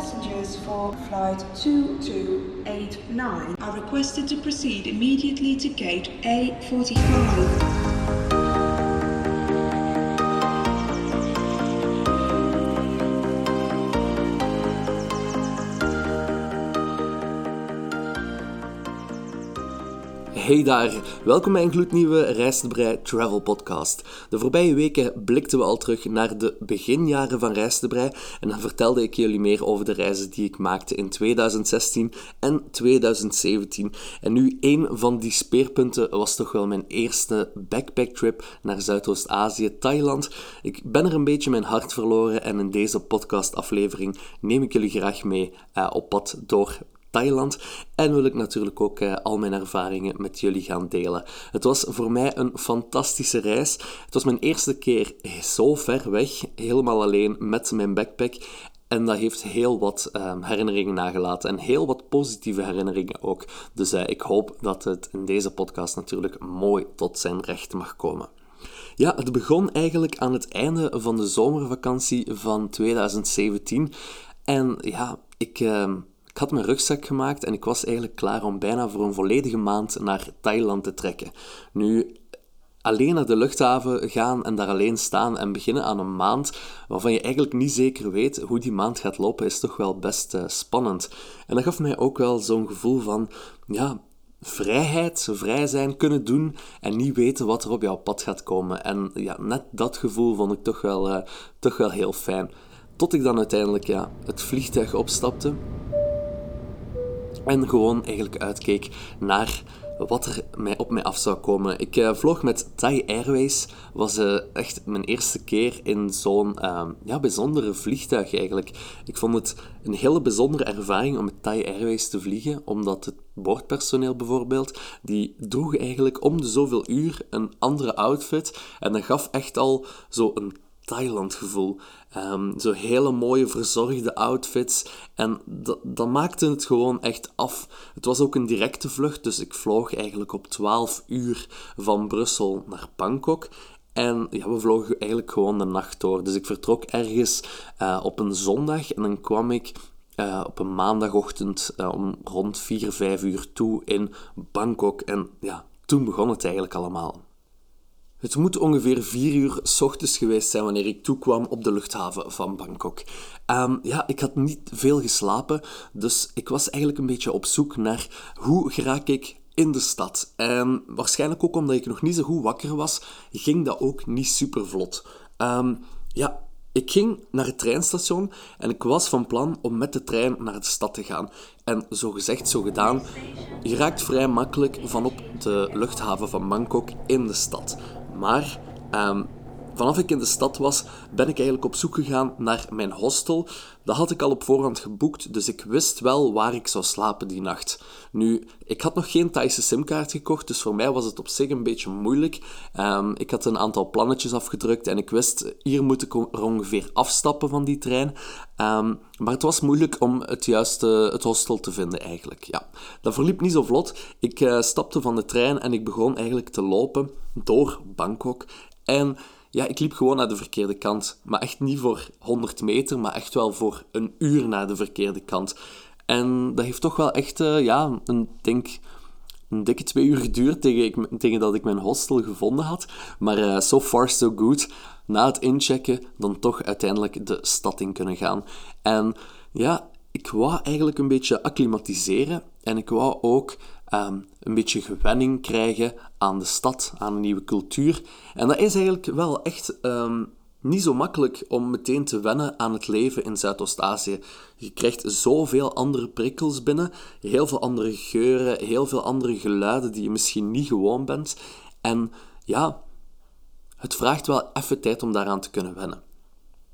passengers for flight 2289 are requested to proceed immediately to gate A45. Hey daar, welkom bij een gloednieuwe Reis de Brei Travel Podcast. De voorbije weken blikten we al terug naar de beginjaren van Reis de Brei en dan vertelde ik jullie meer over de reizen die ik maakte in 2016 en 2017. En nu, een van die speerpunten was toch wel mijn eerste backpacktrip naar Zuidoost-Azië, Thailand. Ik ben er een beetje mijn hart verloren en in deze podcastaflevering neem ik jullie graag mee uh, op pad door Thailand. En wil ik natuurlijk ook uh, al mijn ervaringen met jullie gaan delen. Het was voor mij een fantastische reis. Het was mijn eerste keer zo ver weg, helemaal alleen met mijn backpack. En dat heeft heel wat uh, herinneringen nagelaten en heel wat positieve herinneringen ook. Dus uh, ik hoop dat het in deze podcast natuurlijk mooi tot zijn recht mag komen. Ja, het begon eigenlijk aan het einde van de zomervakantie van 2017. En ja, ik ehm, had mijn rugzak gemaakt en ik was eigenlijk klaar om bijna voor een volledige maand naar Thailand te trekken. Nu, alleen naar de luchthaven gaan en daar alleen staan en beginnen aan een maand waarvan je eigenlijk niet zeker weet hoe die maand gaat lopen, is toch wel best uh, spannend. En dat gaf mij ook wel zo'n gevoel van, ja, vrijheid, vrij zijn, kunnen doen en niet weten wat er op jouw pad gaat komen. En ja, net dat gevoel vond ik toch wel, uh, toch wel heel fijn. Tot ik dan uiteindelijk ja, het vliegtuig opstapte en gewoon eigenlijk uitkeek naar wat er mij op mij af zou komen. Ik uh, vloog met Thai Airways. was uh, echt mijn eerste keer in zo'n uh, ja, bijzondere vliegtuig eigenlijk. Ik vond het een hele bijzondere ervaring om met Thai Airways te vliegen, omdat het boordpersoneel bijvoorbeeld, die droeg eigenlijk om de zoveel uur een andere outfit. En dat gaf echt al zo een Thailand gevoel. Um, zo hele mooie verzorgde outfits. En dat, maakte het gewoon echt af. Het was ook een directe vlucht, dus ik vloog eigenlijk op 12 uur van Brussel naar Bangkok. En ja, we vlogen eigenlijk gewoon de nacht door. Dus ik vertrok ergens uh, op een zondag en dan kwam ik uh, op een maandagochtend uh, om rond 4, 5 uur toe in Bangkok. En ja, toen begon het eigenlijk allemaal. Het moet ongeveer vier uur s ochtends geweest zijn wanneer ik toekwam op de luchthaven van Bangkok. Um, ja, ik had niet veel geslapen, dus ik was eigenlijk een beetje op zoek naar hoe geraak ik in de stad. En waarschijnlijk ook omdat ik nog niet zo goed wakker was, ging dat ook niet super vlot. Um, ja, ik ging naar het treinstation en ik was van plan om met de trein naar de stad te gaan. En zo gezegd, zo gedaan, je raakt vrij makkelijk van op de luchthaven van Bangkok in de stad. Maar um, vanaf ik in de stad was, ben ik eigenlijk op zoek gegaan naar mijn hostel. Dat had ik al op voorhand geboekt, dus ik wist wel waar ik zou slapen die nacht. Nu, ik had nog geen Thaise simkaart gekocht, dus voor mij was het op zich een beetje moeilijk. Um, ik had een aantal plannetjes afgedrukt en ik wist, hier moet ik er ongeveer afstappen van die trein. Um, maar het was moeilijk om het juiste het hostel te vinden eigenlijk. Ja, dat verliep niet zo vlot. Ik uh, stapte van de trein en ik begon eigenlijk te lopen door Bangkok. En ja, ik liep gewoon naar de verkeerde kant. Maar echt niet voor 100 meter, maar echt wel voor een uur naar de verkeerde kant. En dat heeft toch wel echt, uh, ja, een, denk, een dikke twee uur geduurd tegen, tegen dat ik mijn hostel gevonden had. Maar uh, so far so good. Na het inchecken dan toch uiteindelijk de stad in kunnen gaan. En ja, ik wou eigenlijk een beetje acclimatiseren. En ik wou ook um, een beetje gewenning krijgen aan de stad, aan een nieuwe cultuur. En dat is eigenlijk wel echt um, niet zo makkelijk om meteen te wennen aan het leven in Zuidoost-Azië. Je krijgt zoveel andere prikkels binnen, heel veel andere geuren, heel veel andere geluiden die je misschien niet gewoon bent. En ja, het vraagt wel even tijd om daaraan te kunnen wennen.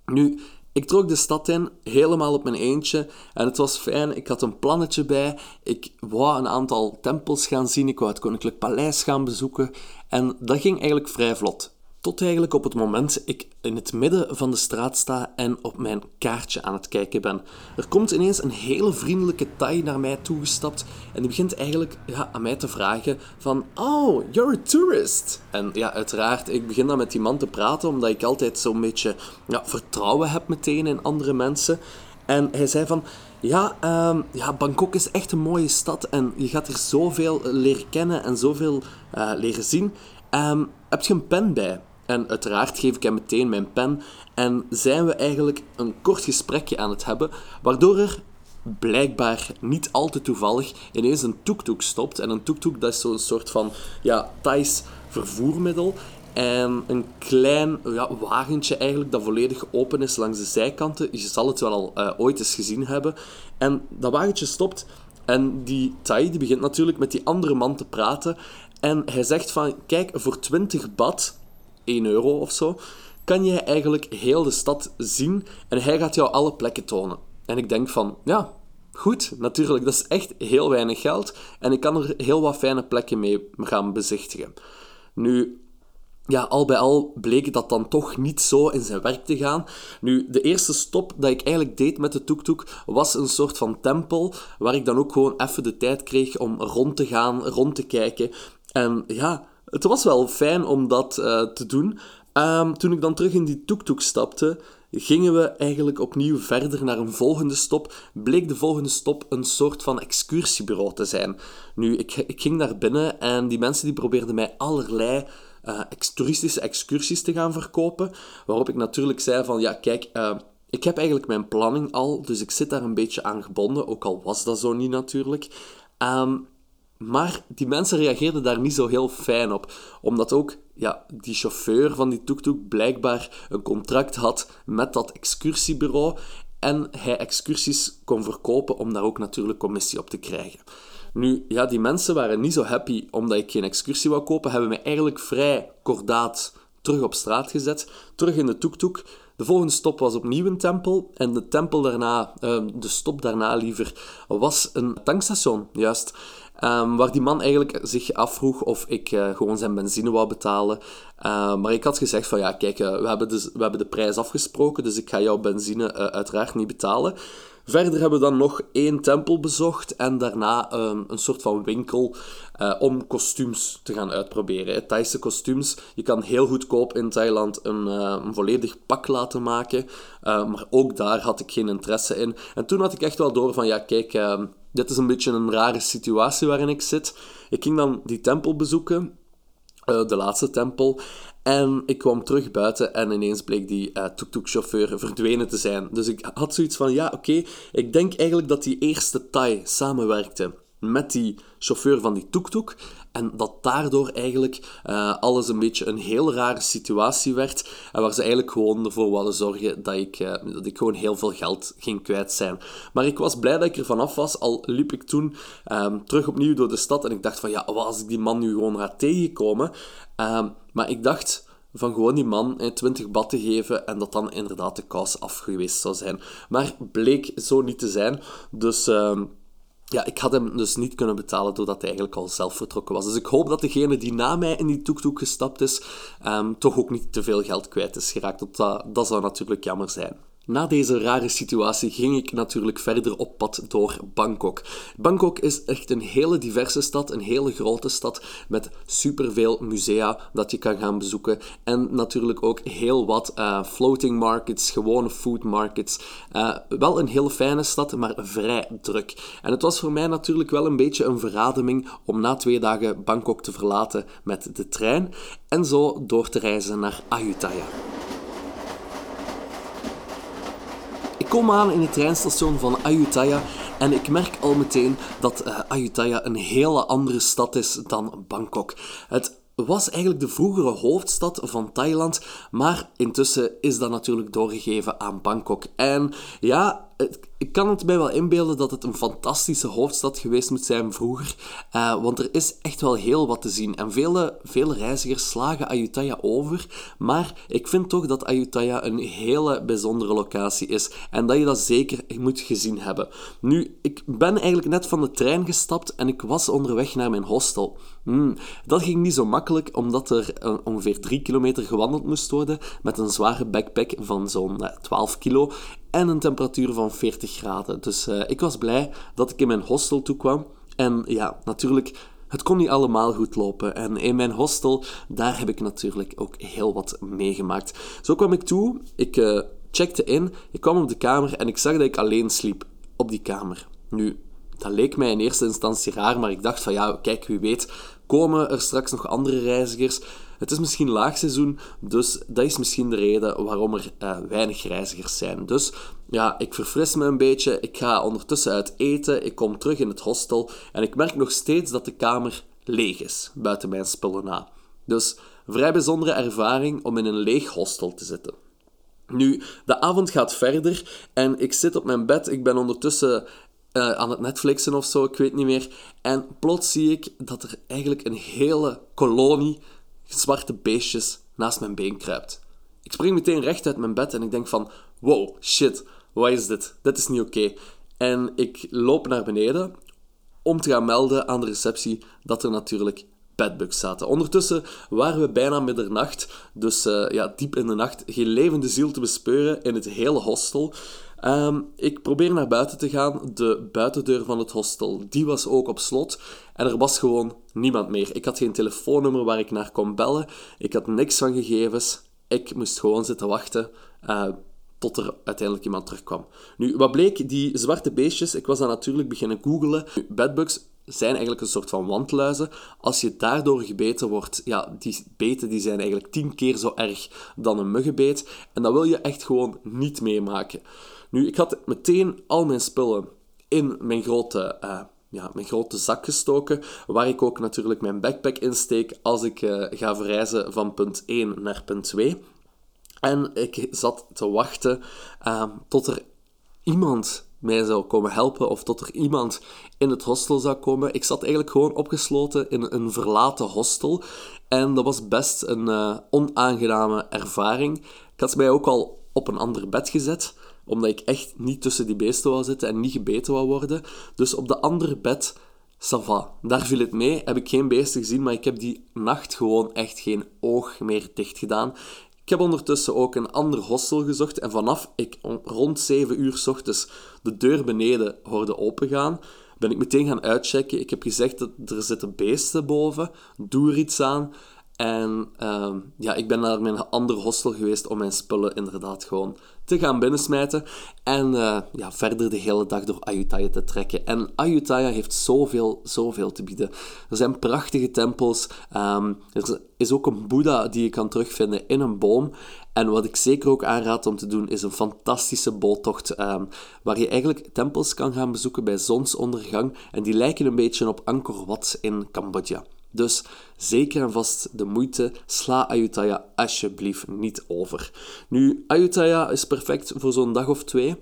Nu, ik trok de stad in, helemaal op mijn eentje. En het was fijn. Ik had een plannetje bij. Ik wou een aantal tempels gaan zien. Ik wou het Koninklijk Paleis gaan bezoeken. En dat ging eigenlijk vrij vlot. Tot eigenlijk op het moment ik in het midden van de straat sta en op mijn kaartje aan het kijken ben. Er komt ineens een hele vriendelijke Thai naar mij toegestapt en die begint eigenlijk ja, aan mij te vragen van Oh, you're a tourist! En ja, uiteraard, ik begin dan met die man te praten omdat ik altijd zo'n beetje ja, vertrouwen heb meteen in andere mensen. En hij zei van, ja, ehm, ja, Bangkok is echt een mooie stad en je gaat er zoveel leren kennen en zoveel uh, leren zien. Ehm, heb je een pen bij? En uiteraard geef ik hem meteen mijn pen en zijn we eigenlijk een kort gesprekje aan het hebben, waardoor er blijkbaar niet al te toevallig ineens een tuk-tuk stopt. En een tuk-tuk dat is zo'n soort van ja, Thais vervoermiddel. En een klein ja, wagentje eigenlijk dat volledig open is langs de zijkanten. Je zal het wel al uh, ooit eens gezien hebben. En dat wagentje stopt en die Thai die begint natuurlijk met die andere man te praten. En hij zegt van, kijk, voor 20 bad, 1 euro of zo, kan je eigenlijk heel de stad zien en hij gaat jou alle plekken tonen. En ik denk van, ja, goed, natuurlijk, dat is echt heel weinig geld en ik kan er heel wat fijne plekken mee gaan bezichtigen. Nu, ja, al bij al bleek dat dan toch niet zo in zijn werk te gaan. Nu, de eerste stop dat ik eigenlijk deed met de tuk-tuk was een soort van tempel, waar ik dan ook gewoon even de tijd kreeg om rond te gaan, rond te kijken. En ja, het was wel fijn om dat uh, te doen. Um, toen ik dan terug in die tuk-tuk stapte, gingen we eigenlijk opnieuw verder naar een volgende stop. Bleek de volgende stop een soort van excursiebureau te zijn. Nu, ik, ik ging daar binnen en die mensen die probeerden mij allerlei uh, toeristische excursies te gaan verkopen. Waarop ik natuurlijk zei van, ja, kijk, uh, ik heb eigenlijk mijn planning al, dus ik zit daar een beetje aan gebonden, ook al was dat zo niet natuurlijk. Um, maar die mensen reageerden daar niet zo heel fijn op, omdat ook ja, die chauffeur van die tuk-tuk blijkbaar een contract had met dat excursiebureau en hij excursies kon verkopen om daar ook natuurlijk commissie op te krijgen. Nu, ja, die mensen waren niet zo happy omdat ik geen excursie wou kopen, hebben mij eigenlijk vrij kordaat terug op straat gezet, terug in de tuk-tuk. De volgende stop was opnieuw een tempel en de tempel daarna, uh, de stop daarna liever, was een tankstation, juist. Um, waar die man eigenlijk zich afvroeg of ik uh, gewoon zijn benzine wou betalen. Uh, maar ik had gezegd van ja, kijk, uh, we, hebben de, we hebben de prijs afgesproken, dus ik ga jouw benzine uiteraard niet betalen. Verder hebben we dan nog één tempel bezocht en daarna um, een soort van winkel om kostuums te gaan uitproberen. Thaise kostuums. Je kan heel goedkoop in Thailand een, een volledig pak laten maken, maar ook daar had ik geen interesse in. En toen had ik echt wel door van ja, kijk dit is een beetje een rare situatie waarin ik zit. Ik ging dan die tempel bezoeken, de laatste tempel, en ik kwam terug buiten en ineens bleek die uh, tuk-tuk-chauffeur verdwenen te zijn. Dus ik had zoiets van, ja, oké, ik denk eigenlijk dat die eerste Thai samenwerkte met die chauffeur van die tuk-tuk. En dat daardoor eigenlijk uh, alles een beetje een heel rare situatie werd. En waar ze eigenlijk gewoon ervoor wilden zorgen dat ik, uh, dat ik gewoon heel veel geld ging kwijt zijn. Maar ik was blij dat ik er vanaf was. Al liep ik toen um, terug opnieuw door de stad. En ik dacht van ja, wat als ik die man nu gewoon ga tegenkomen. Um, maar ik dacht van gewoon die man 20 bad te geven en dat dan inderdaad de kous af geweest zou zijn. Maar bleek zo niet te zijn. Dus... Uh, ja, ik had hem dus niet kunnen betalen doordat hij eigenlijk al zelf vertrokken was. Dus ik hoop dat degene die na mij in die tuk-tuk gestapt is, um, toch ook niet te veel geld kwijt is geraakt. Dat, dat zou natuurlijk jammer zijn. Na deze rare situatie ging ik natuurlijk verder op pad door Bangkok. Bangkok is echt een hele diverse stad, een hele grote stad met superveel musea dat je kan gaan bezoeken en natuurlijk ook heel wat uh, floating markets, gewone food markets. Uh, wel een hele fijne stad, maar vrij druk. En het was voor mij natuurlijk wel een beetje een verademing om na twee dagen Bangkok te verlaten met de trein en zo door te reizen naar Ayutthaya. Ik kom aan in het treinstation van Ayutthaya en ik merk al meteen dat uh, Ayutthaya een hele andere stad is dan Bangkok. Het was eigenlijk de vroegere hoofdstad van Thailand, maar intussen is dat natuurlijk doorgegeven aan Bangkok. En ja, ik kan het mij wel inbeelden dat het een fantastische hoofdstad geweest moet zijn vroeger. Uh, want er is echt wel heel wat te zien. En vele, vele reizigers slagen Ayutthaya over. Maar ik vind toch dat Ayutthaya een hele bijzondere locatie is. En dat je dat zeker moet gezien hebben. Nu, ik ben eigenlijk net van de trein gestapt en ik was onderweg naar mijn hostel. Hmm, dat ging niet zo makkelijk, omdat er uh, ongeveer 3 kilometer gewandeld moest worden met een zware backpack van zo'n uh, 12 kilo en een temperatuur van 40 graden. Dus uh, ik was blij dat ik in mijn hostel toekwam. En ja, natuurlijk, het kon niet allemaal goed lopen. En in mijn hostel, daar heb ik natuurlijk ook heel wat meegemaakt. Zo kwam ik toe. Ik uh, checkte in, ik kwam op de kamer en ik zag dat ik alleen sliep op die kamer. Nu, dat leek mij in eerste instantie raar, maar ik dacht van ja, kijk, wie weet, komen er straks nog andere reizigers. Het is misschien laagseizoen, dus dat is misschien de reden waarom er uh, weinig reizigers zijn. Dus ja, ik verfris me een beetje, ik ga ondertussen uit eten, ik kom terug in het hostel en ik merk nog steeds dat de kamer leeg is, buiten mijn spullen na. Dus vrij bijzondere ervaring om in een leeg hostel te zitten. Nu, de avond gaat verder en ik zit op mijn bed. Ik ben ondertussen uh, aan het Netflixen of zo, ik weet niet meer. En plots zie ik dat er eigenlijk een hele kolonie zwarte beestjes naast mijn been kruipt. Ik spring meteen recht uit mijn bed en ik denk van, wow, shit, wat is dit? Dit is niet oké. En ik loop naar beneden om te gaan melden aan de receptie dat er natuurlijk bedbugs zaten. Ondertussen waren we bijna middernacht, dus uh, ja, diep in de nacht, geen levende ziel te bespeuren in het hele hostel. Um, ik probeer naar buiten te gaan. De buitendeur van het hostel, die was ook op slot. En er was gewoon niemand meer. Ik had geen telefoonnummer waar ik naar kon bellen. Ik had niks van gegevens. Ik moest gewoon zitten wachten uh, tot er uiteindelijk iemand terugkwam. Nu, wat bleek? Die zwarte beestjes, ik was dan natuurlijk beginnen googelen. Bedbugs zijn eigenlijk een soort van wandluizen. Als je daardoor gebeten wordt, ja, die beten die zijn eigenlijk tien keer zo erg dan een muggenbeet. En dat wil je echt gewoon niet meemaken. Nu, ik had meteen al mijn spullen in mijn grote, uh, ja, mijn grote zak gestoken, waar ik ook natuurlijk mijn backpack insteek als ik uh, ga verreizen van punt 1 naar punt 2. En ik zat te wachten uh, tot er iemand mij zou komen helpen of tot er iemand in het hostel zou komen. Ik zat eigenlijk gewoon opgesloten in een verlaten hostel en dat was best een uh, onaangename ervaring. Ik had mij ook al op een ander bed gezet omdat ik echt niet tussen die beesten wou zitten en niet gebeten wou worden. Dus op de andere bed, Sava. Daar viel het mee. Heb ik geen beesten gezien, maar ik heb die nacht gewoon echt geen oog meer dicht gedaan. Ik heb ondertussen ook een ander hostel gezocht en vanaf ik rond 7 uur s ochtends de deur beneden hoorde opengaan, ben ik meteen gaan uitchecken. Ik heb gezegd dat er zitten beesten boven, doe er iets aan. En uh, ja, ik ben naar mijn andere hostel geweest om mijn spullen inderdaad gewoon te gaan binnensmijten. En uh, ja, verder de hele dag door Ayutthaya te trekken. En Ayutthaya heeft zoveel, zoveel te bieden. Er zijn prachtige tempels. Um, er is ook een Boeddha die je kan terugvinden in een boom. En wat ik zeker ook aanraad om te doen, is een fantastische boottocht. Um, waar je eigenlijk tempels kan gaan bezoeken bij zonsondergang. En die lijken een beetje op Angkor Wat in Cambodja. Dus zeker en vast de moeite, sla Ayutthaya alsjeblieft niet over. Nu, Ayutthaya is perfect voor zo'n dag of twee.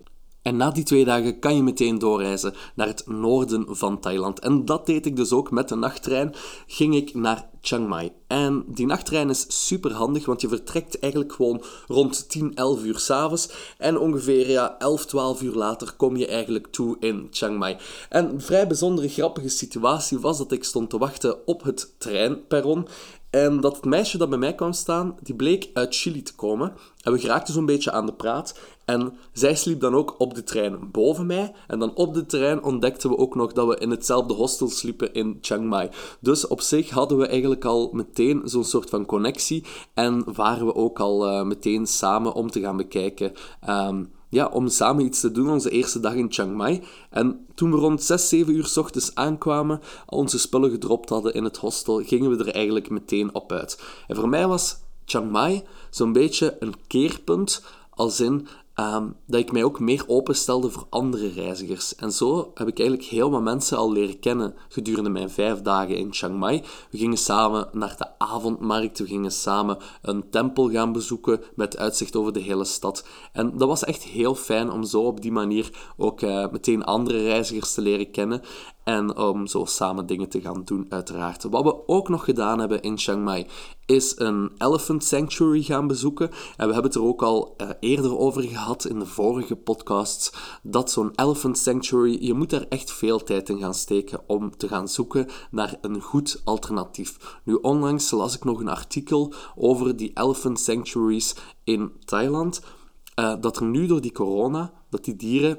En na die twee dagen kan je meteen doorreizen naar het noorden van Thailand. En dat deed ik dus ook met de nachttrein. Ging ik naar Chiang Mai. En die nachttrein is super handig, want je vertrekt eigenlijk gewoon rond 10, 11 uur s'avonds. En ongeveer ja, 11, 12 uur later kom je eigenlijk toe in Chiang Mai. En een vrij bijzondere, grappige situatie was dat ik stond te wachten op het treinperron. En dat het meisje dat bij mij kwam staan, die bleek uit Chili te komen. En we geraakten zo'n beetje aan de praat. En zij sliep dan ook op de trein boven mij. En dan op de trein ontdekten we ook nog dat we in hetzelfde hostel sliepen in Chiang Mai. Dus op zich hadden we eigenlijk al meteen zo'n soort van connectie. En waren we ook al uh, meteen samen om te gaan bekijken. Um, ja, om samen iets te doen, onze eerste dag in Chiang Mai. En toen we rond 6, 7 uur s ochtends aankwamen, onze spullen gedropt hadden in het hostel, gingen we er eigenlijk meteen op uit. En voor mij was Chiang Mai zo'n beetje een keerpunt, als in Ehm, dat ik mij ook meer openstelde voor andere reizigers. En zo heb ik eigenlijk heel wat mensen al leren kennen gedurende mijn vijf dagen in Chiang Mai. We gingen samen naar de avondmarkt, we gingen samen een tempel gaan bezoeken met uitzicht over de hele stad. En dat was echt heel fijn om zo op die manier ook uh, meteen andere reizigers te leren kennen. En om zo samen dingen te gaan doen, uiteraard. Wat we ook nog gedaan hebben in Chiang Mai, is een Elephant Sanctuary gaan bezoeken. En we hebben het er ook al uh, eerder over gehad in de vorige podcasts. Dat zo'n Elephant Sanctuary, je moet daar echt veel tijd in gaan steken om te gaan zoeken naar een goed alternatief. Nu, onlangs las ik nog een artikel over die Elephant Sanctuaries in Thailand. Uh, dat er nu door die corona, dat die dieren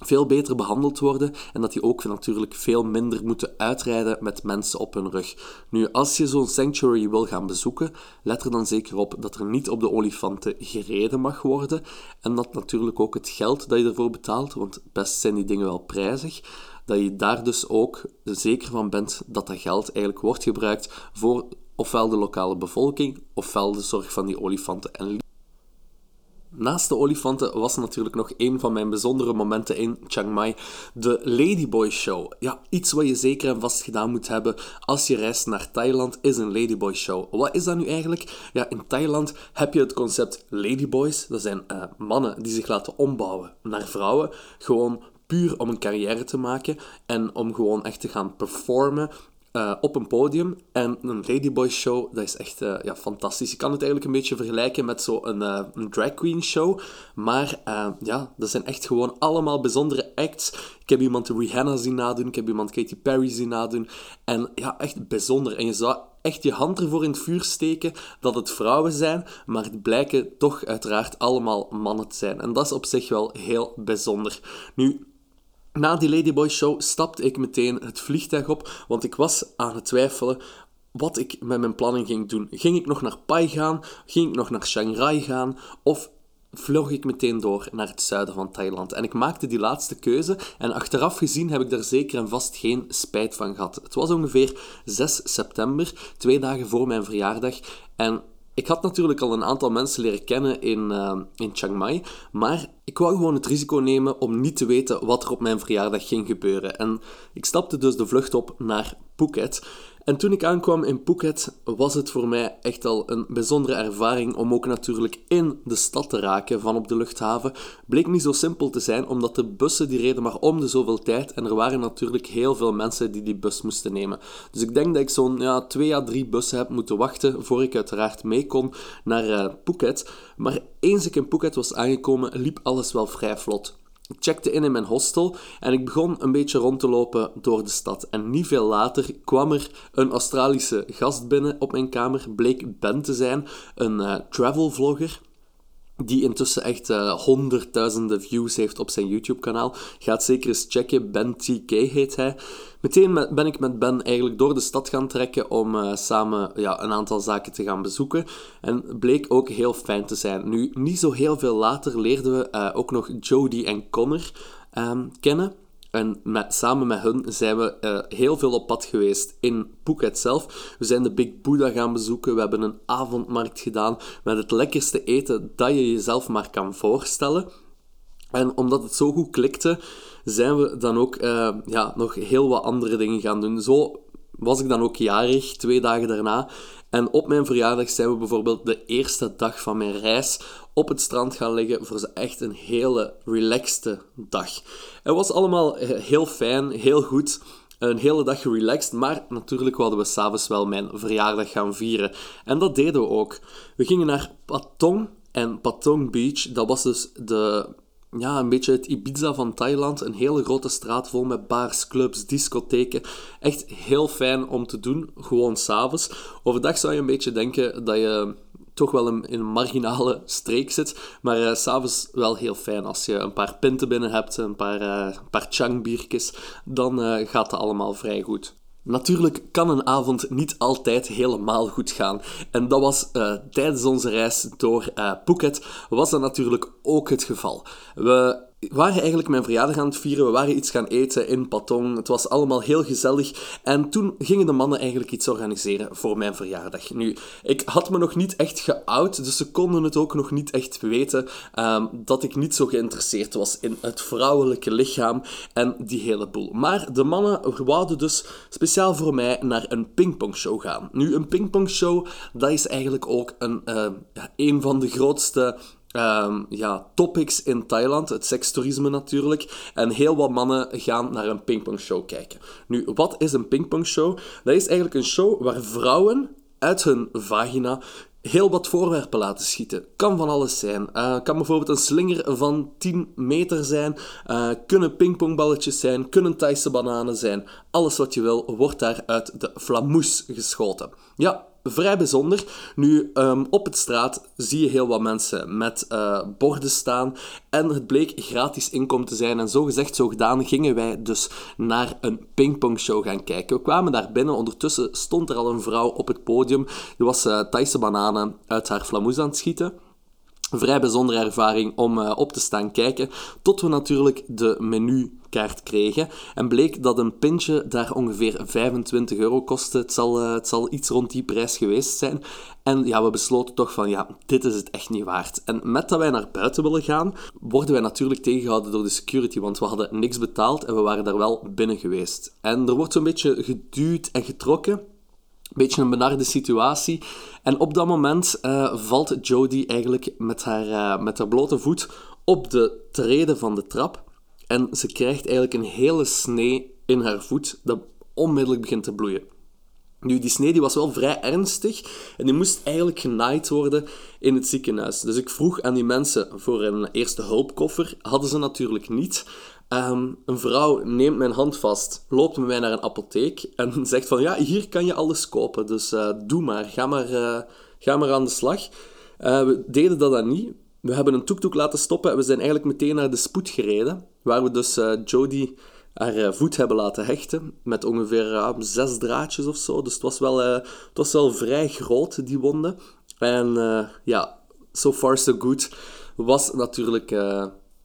veel beter behandeld worden en dat die ook natuurlijk veel minder moeten uitrijden met mensen op hun rug. Nu, als je zo'n sanctuary wil gaan bezoeken, let er dan zeker op dat er niet op de olifanten gereden mag worden en dat natuurlijk ook het geld dat je ervoor betaalt, want best zijn die dingen wel prijzig, dat je daar dus ook zeker van bent dat dat geld eigenlijk wordt gebruikt voor ofwel de lokale bevolking ofwel de zorg van die olifanten en Naast de olifanten was natuurlijk nog een van mijn bijzondere momenten in Chiang Mai, de Ladyboy Show. Ja, iets wat je zeker en vast gedaan moet hebben als je reist naar Thailand, is een Ladyboy Show. Wat is dat nu eigenlijk? Ja, in Thailand heb je het concept Ladyboys. Dat zijn uh, mannen die zich laten ombouwen naar vrouwen, gewoon puur om een carrière te maken en om gewoon echt te gaan performen uh, op een podium. En een Ladyboy show, dat is echt uh, ja, fantastisch. Je kan het eigenlijk een beetje vergelijken met zo'n uh, een drag queen show. Maar ja, dat zijn echt gewoon allemaal bijzondere acts. Ik heb iemand Rihanna zien nadoen, ik heb iemand Katy Perry zien nadoen. En ja, echt bijzonder. En je zou echt je hand ervoor in het vuur steken dat het vrouwen zijn, maar het blijken toch uiteraard allemaal mannen te zijn. En dat is op zich wel heel bijzonder. Nu, na die Ladyboy Show stapte ik meteen het vliegtuig op, want ik was aan het twijfelen wat ik met mijn planning ging doen. Ging ik nog naar Pai gaan? Ging ik nog naar Shanghai gaan? Of vloog ik meteen door naar het zuiden van Thailand. En ik maakte die laatste keuze en achteraf gezien heb ik daar zeker en vast geen spijt van gehad. Het was ongeveer 6 september, twee dagen voor mijn verjaardag. En ik had natuurlijk al een aantal mensen leren kennen in, uh, in Chiang Mai, maar ik wou gewoon het risico nemen om niet te weten wat er op mijn verjaardag ging gebeuren. En ik stapte dus de vlucht op naar Phuket. En toen ik aankwam in Phuket, was het voor mij echt al een bijzondere ervaring om ook natuurlijk in de stad te raken van op de luchthaven. Bleek niet zo simpel te zijn, omdat de bussen die reden maar om de zoveel tijd en er waren natuurlijk heel veel mensen die die bus moesten nemen. Dus ik denk dat ik zo'n ja, twee à drie bussen heb moeten wachten voor ik uiteraard mee kon naar uh, Phuket. Maar eens ik in Phuket was aangekomen, liep alles wel vrij vlot. Ik checkte in in mijn hostel en ik begon een beetje rond te lopen door de stad. En niet veel later kwam er een Australische gast binnen op mijn kamer, bleek Ben te zijn, een uh, travel vlogger die intussen echt uh, honderdduizenden views heeft op zijn YouTube-kanaal. Gaat zeker eens checken. Ben TK heet hij. Meteen ben ik met Ben eigenlijk door de stad gaan trekken om uh, samen ja, een aantal zaken te gaan bezoeken. En bleek ook heel fijn te zijn. Nu, niet zo heel veel later leerden we uh, ook nog Jodie en Connor um, kennen. En met, samen met hun zijn we uh, heel veel op pad geweest in Phuket zelf. We zijn de Big Buddha gaan bezoeken. We hebben een avondmarkt gedaan met het lekkerste eten dat je jezelf maar kan voorstellen. En omdat het zo goed klikte, zijn we dan ook uh, ja, nog heel wat andere dingen gaan doen. Zo was ik dan ook jarig, twee dagen daarna. En op mijn verjaardag zijn we bijvoorbeeld de eerste dag van mijn reis op het strand gaan liggen voor echt een hele relaxte dag. Het was allemaal heel fijn, heel goed. Een hele dag relaxed, maar natuurlijk wilden we s'avonds wel mijn verjaardag gaan vieren. En dat deden we ook. We gingen naar Patong en Patong Beach. Dat was dus de ja, een beetje het Ibiza van Thailand. Een hele grote straat vol met bars, clubs, discotheken. Echt heel fijn om te doen, gewoon s'avonds. Overdag zou je een beetje denken dat je toch wel in een marginale streek zit. Maar uh, s'avonds wel heel fijn. Als je een paar pinten binnen hebt, een paar, uh, paar changbiertjes, dan uh, gaat het allemaal vrij goed. Natuurlijk kan een avond niet altijd helemaal goed gaan. En dat was uh, tijdens onze reis door uh, Phuket was dat natuurlijk ook het geval. We waren eigenlijk mijn verjaardag aan het vieren. We waren iets gaan eten in Patong. Het was allemaal heel gezellig. En toen gingen de mannen eigenlijk iets organiseren voor mijn verjaardag. Nu, ik had me nog niet echt geout, dus ze konden het ook nog niet echt weten um, dat ik niet zo geïnteresseerd was in het vrouwelijke lichaam en die hele boel. Maar de mannen wouden dus speciaal voor mij naar een pingpongshow gaan. Nu, een pingpongshow, dat is eigenlijk ook een, uh, een van de grootste Um, ja, topics in Thailand, het sekstoerisme natuurlijk. En heel wat mannen gaan naar een pingpongshow kijken. Nu, wat is een pingpongshow? Dat is eigenlijk een show waar vrouwen uit hun vagina heel wat voorwerpen laten schieten. Kan van alles zijn. Uh, kan bijvoorbeeld een slinger van 10 meter zijn. Uh, kunnen pingpongballetjes zijn. Kunnen Thaise bananen zijn. Alles wat je wil wordt daar uit de flamoes geschoten. Ja, vrij bijzonder. Nu, ehm, op het straat zie je heel wat mensen met uh, borden staan. En het bleek gratis inkomen te zijn. En zo gezegd, zo gedaan, gingen wij dus naar een pingpongshow gaan kijken. We kwamen daar binnen. Ondertussen stond er al een vrouw op het podium. Die was uh, Thaise bananen uit haar flamoes aan het schieten vrij bijzondere ervaring om uh, op te staan kijken. Tot we natuurlijk de menukaart kregen. En bleek dat een pintje daar ongeveer 25 euro kostte. Het zal, uh, het zal iets rond die prijs geweest zijn. En ja, we besloten toch van ja, dit is het echt niet waard. En met dat wij naar buiten willen gaan, worden wij natuurlijk tegengehouden door de security. Want we hadden niks betaald en we waren daar wel binnen geweest. En er wordt zo'n beetje geduwd en getrokken beetje een benarde situatie. En op dat moment uh, valt Jodie eigenlijk met haar, uh, met haar blote voet op de treden van de trap. En ze krijgt eigenlijk een hele snee in haar voet, dat onmiddellijk begint te bloeien. Nu, die snee die was wel vrij ernstig en die moest eigenlijk genaaid worden in het ziekenhuis. Dus ik vroeg aan die mensen voor een eerste hulpkoffer. Hadden ze natuurlijk niet. Um, een vrouw neemt mijn hand vast, loopt met mij naar een apotheek en zegt van ja, hier kan je alles kopen, dus uh, doe maar, ga maar, uh, ga maar aan de slag. Uh, we deden dat dan niet. We hebben een toektoek laten stoppen en we zijn eigenlijk meteen naar de spoed gereden, waar we dus Jodie haar voet hebben laten hechten, met ongeveer zes draadjes of zo. Dus het was wel, het was wel vrij groot, die wonden. En ja, so far so good was natuurlijk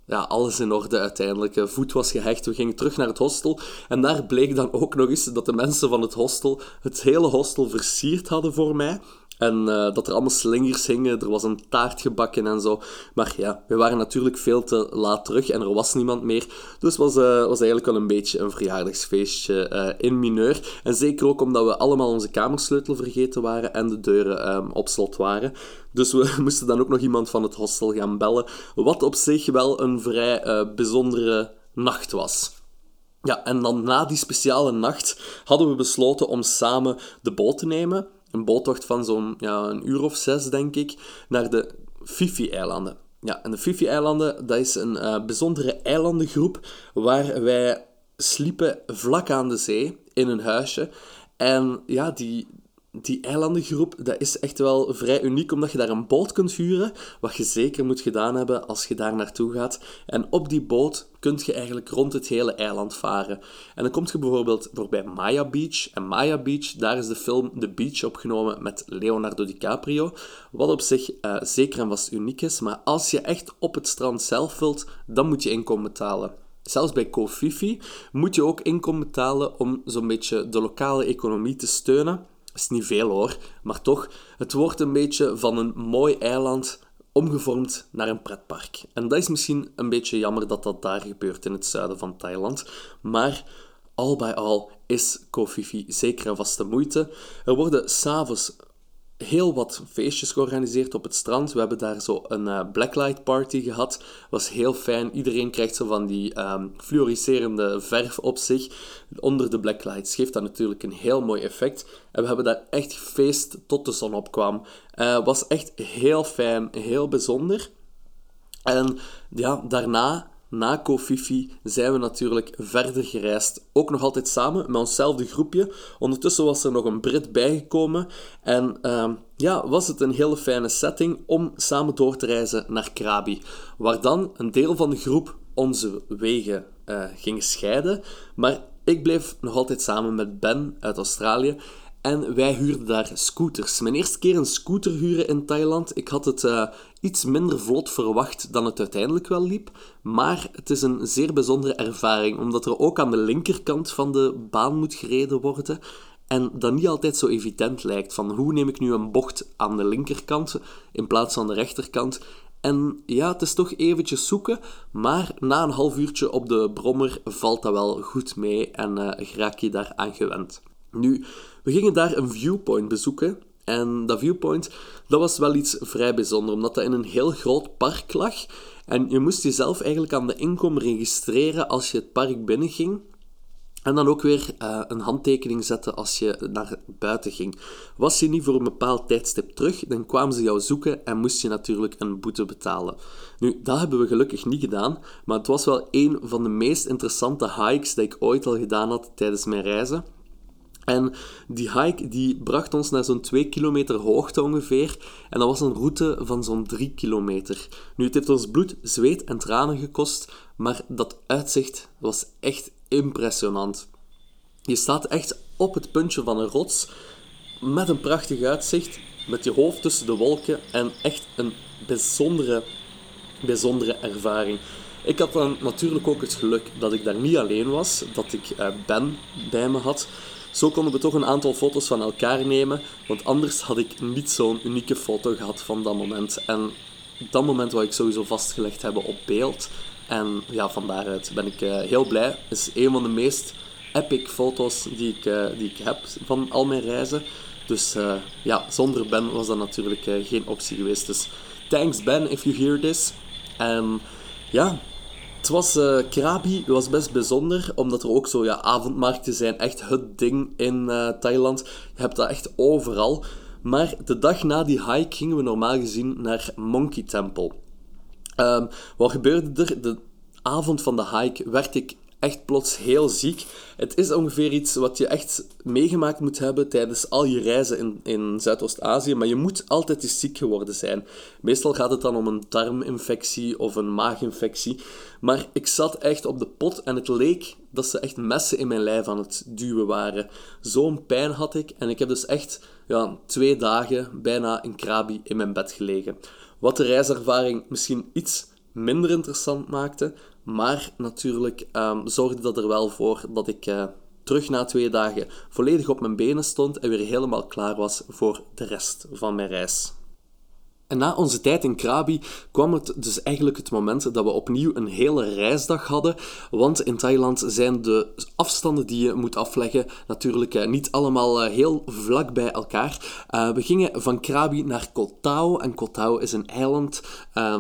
ja, alles in orde uiteindelijk. Voet was gehecht, we gingen terug naar het hostel. En daar bleek dan ook nog eens dat de mensen van het hostel het hele hostel versierd hadden voor mij. En uh, dat er allemaal slingers hingen, er was een taart gebakken en zo. Maar ja, we waren natuurlijk veel te laat terug en er was niemand meer. Dus was, uh, was eigenlijk wel een beetje een verjaardagsfeestje uh, in mineur. En zeker ook omdat we allemaal onze kamersleutel vergeten waren en de deuren um, op slot waren. Dus we moesten dan ook nog iemand van het hostel gaan bellen. Wat op zich wel een vrij bijzondere nacht was. Ja, en dan na die speciale nacht hadden we besloten om samen de boot te nemen een boottocht van zo'n ja, een uur of zes, denk ik, naar de Fifi-eilanden. Ja, en de Fifi-eilanden, dat is een uh, bijzondere eilandengroep waar wij sliepen vlak aan de zee in een huisje. En ja, die, die eilandengroep, dat is echt wel vrij uniek, omdat je daar een boot kunt huren, wat je zeker moet gedaan hebben als je daar naartoe gaat. En op die boot kun je eigenlijk rond het hele eiland varen. En dan kom je bijvoorbeeld voorbij Maya Beach. En Maya Beach, daar is de film The Beach opgenomen met Leonardo DiCaprio, wat op zich uh, zeker en vast uniek is. Maar als je echt op het strand zelf wilt, dan moet je inkomen betalen. Zelfs bij Kofifi moet je ook inkomen betalen om zo'n beetje de lokale economie te steunen is niet veel hoor, maar toch, het wordt een beetje van een mooi eiland omgevormd naar een pretpark. En dat is misschien een beetje jammer dat dat daar gebeurt in het zuiden van Thailand, maar al bij al is Koh Phi zeker en vast de moeite. Er worden s'avonds heel wat feestjes georganiseerd op het strand. We hebben daar zo een uh, blacklight party gehad. Was heel fijn. Iedereen krijgt zo van die um, fluoriserende verf op zich onder de blacklights. Geeft dat natuurlijk een heel mooi effect. En we hebben daar echt gefeest tot de zon opkwam. Uh, was echt heel fijn, heel bijzonder. En ja, daarna na Kofifi zijn we natuurlijk verder gereisd. Ook nog altijd samen met onszelfde groepje. Ondertussen was er nog een Brit bijgekomen. En uh, ja, was het een hele fijne setting om samen door te reizen naar Krabi. Waar dan een deel van de groep onze wegen uh, ging scheiden. Maar ik bleef nog altijd samen met Ben uit Australië. En wij huurden daar scooters. Mijn eerste keer een scooter huren in Thailand. Ik had het uh, iets minder vlot verwacht dan het uiteindelijk wel liep. Maar het is een zeer bijzondere ervaring, omdat er ook aan de linkerkant van de baan moet gereden worden. En dat niet altijd zo evident lijkt. Van hoe neem ik nu een bocht aan de linkerkant in plaats van de rechterkant? En ja, het is toch eventjes zoeken, maar na een half uurtje op de brommer valt dat wel goed mee en uh, raak je daar aan gewend. Nu, we gingen daar een viewpoint bezoeken. En dat viewpoint, dat was wel iets vrij bijzonder, omdat dat in een heel groot park lag. En je moest jezelf eigenlijk aan de inkom registreren als je het park binnenging. En dan ook weer uh, een handtekening zetten als je naar buiten ging. Was je niet voor een bepaald tijdstip terug, dan kwamen ze jou zoeken en moest je natuurlijk een boete betalen. Nu, dat hebben we gelukkig niet gedaan, maar het was wel een van de meest interessante hikes die ik ooit al gedaan had tijdens mijn reizen. En die hike die bracht ons naar zo'n 2 kilometer hoogte ongeveer. En dat was een route van zo'n 3 kilometer. Nu, het heeft ons bloed, zweet en tranen gekost, maar dat uitzicht was echt impressionant. Je staat echt op het puntje van een rots met een prachtig uitzicht, met je hoofd tussen de wolken en echt een bijzondere, bijzondere ervaring. Ik had dan natuurlijk ook het geluk dat ik daar niet alleen was, dat ik uh, Ben bij me had. Zo konden we toch een aantal foto's van elkaar nemen, want anders had ik niet zo'n unieke foto gehad van dat moment. En dat moment wou ik sowieso vastgelegd hebben op beeld. En ja, van daaruit ben ik uh, heel blij. Het is een van de meest epic foto's die ik, uh, die ik heb van al mijn reizen. Dus uh, ja, zonder Ben was dat natuurlijk geen optie geweest. Dus thanks Ben if you hear this. En ja, het was, uh, Krabi was best bijzonder, omdat er ook zo ja, avondmarkten zijn. Echt het ding in uh, Thailand. Je hebt dat echt overal. Maar de dag na die hike gingen we normaal gezien naar Monkey Temple. Um, wat gebeurde er? De avond van de hike werd ik echt plots heel ziek. Het is ongeveer iets wat je echt meegemaakt moet hebben tijdens al je reizen in, in Zuidoost-Azië, maar je moet altijd eens ziek geworden zijn. Meestal gaat het dan om een darminfectie of een maaginfectie, maar ik zat echt op de pot en het leek dat ze echt messen in mijn lijf aan het duwen waren. Zo'n pijn had ik en ik heb dus echt ja, twee dagen bijna in Krabi in mijn bed gelegen. Wat de reiservaring misschien iets minder interessant maakte, maar natuurlijk um, zorgde dat er wel voor dat ik uh, terug na twee dagen volledig op mijn benen stond en weer helemaal klaar was voor de rest van mijn reis. En na onze tijd in Krabi kwam het dus eigenlijk het moment dat we opnieuw een hele reisdag hadden. Want in Thailand zijn de afstanden die je moet afleggen natuurlijk eh, niet allemaal eh, heel vlak bij elkaar. Uh, we gingen van Krabi naar Koh Tao. En Koh Tao is een eiland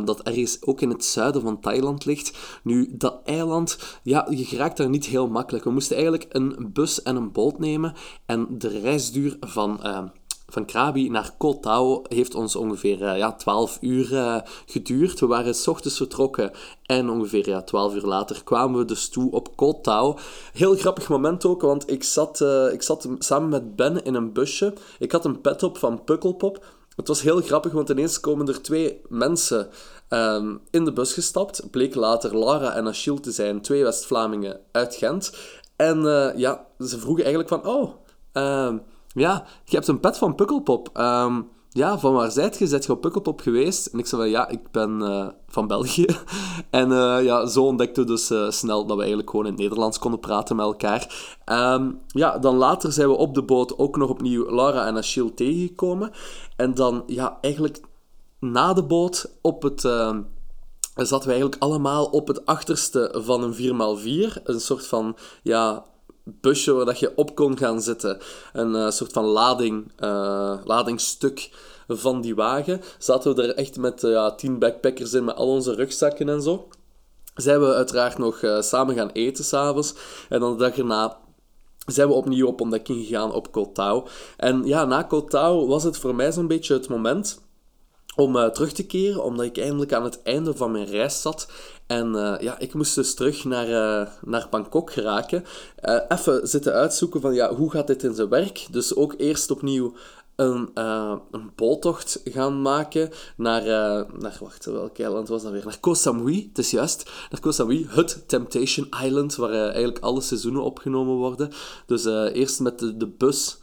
dat ergens ook in het zuiden van Thailand ligt. Nu, dat eiland, ja, je geraakt daar niet heel makkelijk. We moesten eigenlijk een bus en een boot nemen. En de reisduur van van Krabi naar Koh Tao heeft ons ongeveer uh, ja, 12 uur uh, geduurd. We waren s ochtends vertrokken en ongeveer ja, 12 uur later kwamen we dus toe op Koh Tao. Heel grappig moment ook, want ik zat, uh, ik zat samen met Ben in een busje. Ik had een pet op van Pukkelpop. Het was heel grappig, want ineens komen er twee mensen um, in de bus gestapt. Bleek later Lara en Achille te zijn, twee West-Vlamingen uit Gent. En ja, ze vroegen eigenlijk van, oh... Uh, ja, je hebt een pet van Pukkelpop. Um, ja, van waar zijt je? Zijt je op Pukkelpop geweest? En ik zei van, ja, ik ben uh, van België. en uh, ja, zo ontdekten we dus uh, snel dat we eigenlijk gewoon in het Nederlands konden praten met elkaar. Um, ja, dan later zijn we op de boot ook nog opnieuw Laura en Achille tegengekomen. En dan, ja, eigenlijk na de boot op het zaten we eigenlijk allemaal op het achterste van een 4x4. Een soort van, ja, busje waar dat je op kon gaan zitten. Een uh, soort van lading, uh, ladingstuk van die wagen. Zaten we er echt met uh, ja, tien backpackers in, met al onze rugzakken en zo. Zijn we uiteraard nog samen gaan eten s'avonds. En dan de dag erna zijn we opnieuw op ontdekking gegaan op Koh En ja, na Koh was het voor mij zo'n beetje het moment om uh, terug te keren, omdat ik eindelijk aan het einde van mijn reis zat. En uh, ja, ik moest dus terug naar, uh, naar Bangkok geraken. even zitten uitzoeken van ja, hoe gaat dit in zijn werk. Dus ook eerst opnieuw een, een boottocht gaan maken naar, naar wacht, welk eiland was dat weer? Naar Koh Samui, het is juist. Naar Koh Samui, het Temptation Island, waar eigenlijk alle seizoenen opgenomen worden. Dus eerst met de, de bus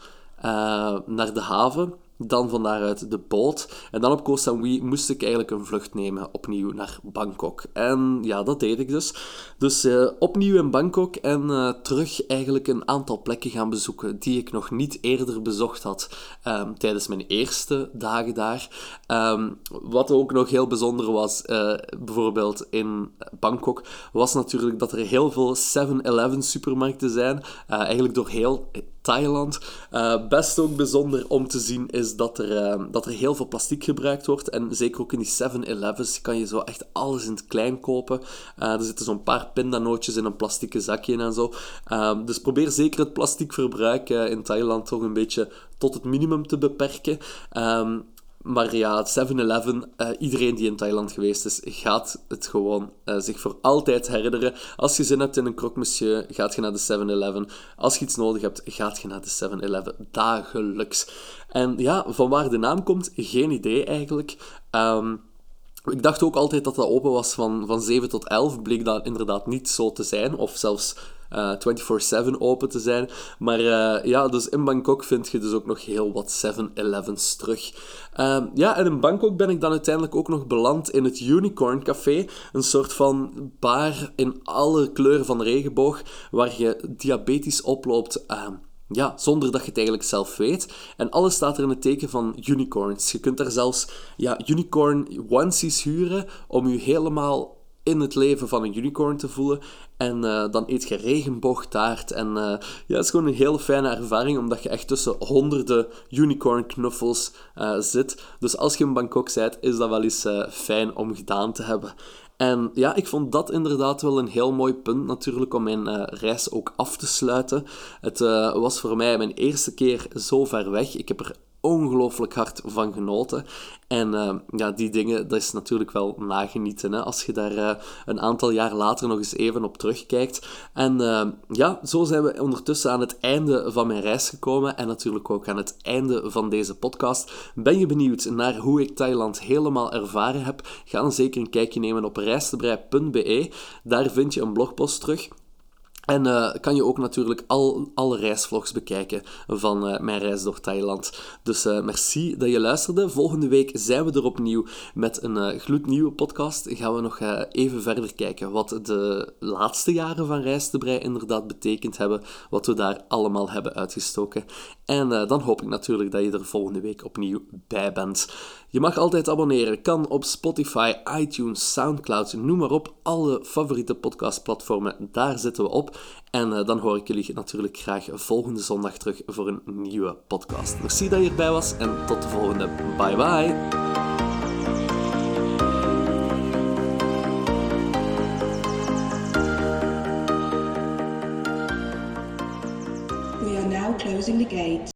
naar de haven. Dan van daaruit de boot. En dan op Koh Samui moest ik eigenlijk een vlucht nemen opnieuw naar Bangkok. En ja, dat deed ik dus. Dus uh, opnieuw in Bangkok en uh, terug eigenlijk een aantal plekken gaan bezoeken die ik nog niet eerder bezocht had um, tijdens mijn eerste dagen daar. Um, wat ook nog heel bijzonder was, uh, bijvoorbeeld in Bangkok, was natuurlijk dat er heel veel 7-Eleven supermarkten zijn. eigenlijk door heel Thailand. Uh, best ook bijzonder om te zien is dat er, uh, dat er heel veel plastic gebruikt wordt. En zeker ook in die 7-Elevens kan je zo echt alles in het klein kopen. Uh, er zitten zo'n paar pindanootjes in een plastic zakje en zo. Ehm, dus probeer zeker het plasticverbruik in Thailand toch een beetje tot het minimum te beperken. Um, maar ja, 7-Eleven, uh, iedereen die in Thailand geweest is, gaat het gewoon uh, zich voor altijd herinneren. Als je zin hebt in een croque monsieur, gaat je naar de 7-Eleven. Als je iets nodig hebt, gaat je naar de 7-Eleven. Dagelijks. En ja, van waar de naam komt, geen idee eigenlijk. Um, ik dacht ook altijd dat dat open was van, van 7 tot 11. Bleek dat inderdaad niet zo te zijn. Of zelfs uh, eh, 24-7 open te zijn. Maar uh, ja, dus in Bangkok vind je dus ook nog heel wat 7-Elevens terug. Uh, ja, en in Bangkok ben ik dan uiteindelijk ook nog beland in het Unicorn Café. Een soort van bar in alle kleuren van regenboog, waar je diabetisch oploopt. Ja, zonder dat je het eigenlijk zelf weet. En alles staat er in het teken van unicorns. Je kunt daar zelfs ja, unicorn onesies huren om je helemaal in het leven van een unicorn te voelen. En uh, dan eet je regenboogtaart. En uh, ja, het is gewoon een hele fijne ervaring, omdat je echt tussen honderden unicorn knuffels uh, zit. Dus als je in Bangkok bent, is dat wel eens fijn om gedaan te hebben. En ja, ik vond dat inderdaad wel een heel mooi punt natuurlijk om mijn uh, reis ook af te sluiten. Het uh, was voor mij mijn eerste keer zo ver weg. Ik heb er ongelooflijk hard van genoten. En uh, ja, die dingen, dat is natuurlijk wel nagenieten. Hè, als je daar uh, een aantal jaar later nog eens even op terugkijkt. En uh, ja, zo zijn we ondertussen aan het einde van mijn reis gekomen. En natuurlijk ook aan het einde van deze podcast. Ben je benieuwd naar hoe ik Thailand helemaal ervaren heb? Ga dan zeker een kijkje nemen op reistebrei.be. Daar vind je een blogpost terug. En uh, kan je ook natuurlijk al, alle reisvlogs bekijken van uh, mijn reis door Thailand. Dus uh, merci dat je luisterde. Volgende week zijn we er opnieuw met een gloednieuwe podcast. Gaan we nog even verder kijken wat de laatste jaren van Reis te Brei inderdaad betekend hebben. Wat we daar allemaal hebben uitgestoken. En dan hoop ik natuurlijk dat je er volgende week opnieuw bij bent. Je mag altijd abonneren. Kan op Spotify, iTunes, Soundcloud, noem maar op. Alle favoriete podcastplatformen, daar zitten we op. En uh, dan hoor ik jullie natuurlijk graag volgende zondag terug voor een nieuwe podcast. Merci dat je erbij was en tot de volgende. Bye bye! Closing the gate.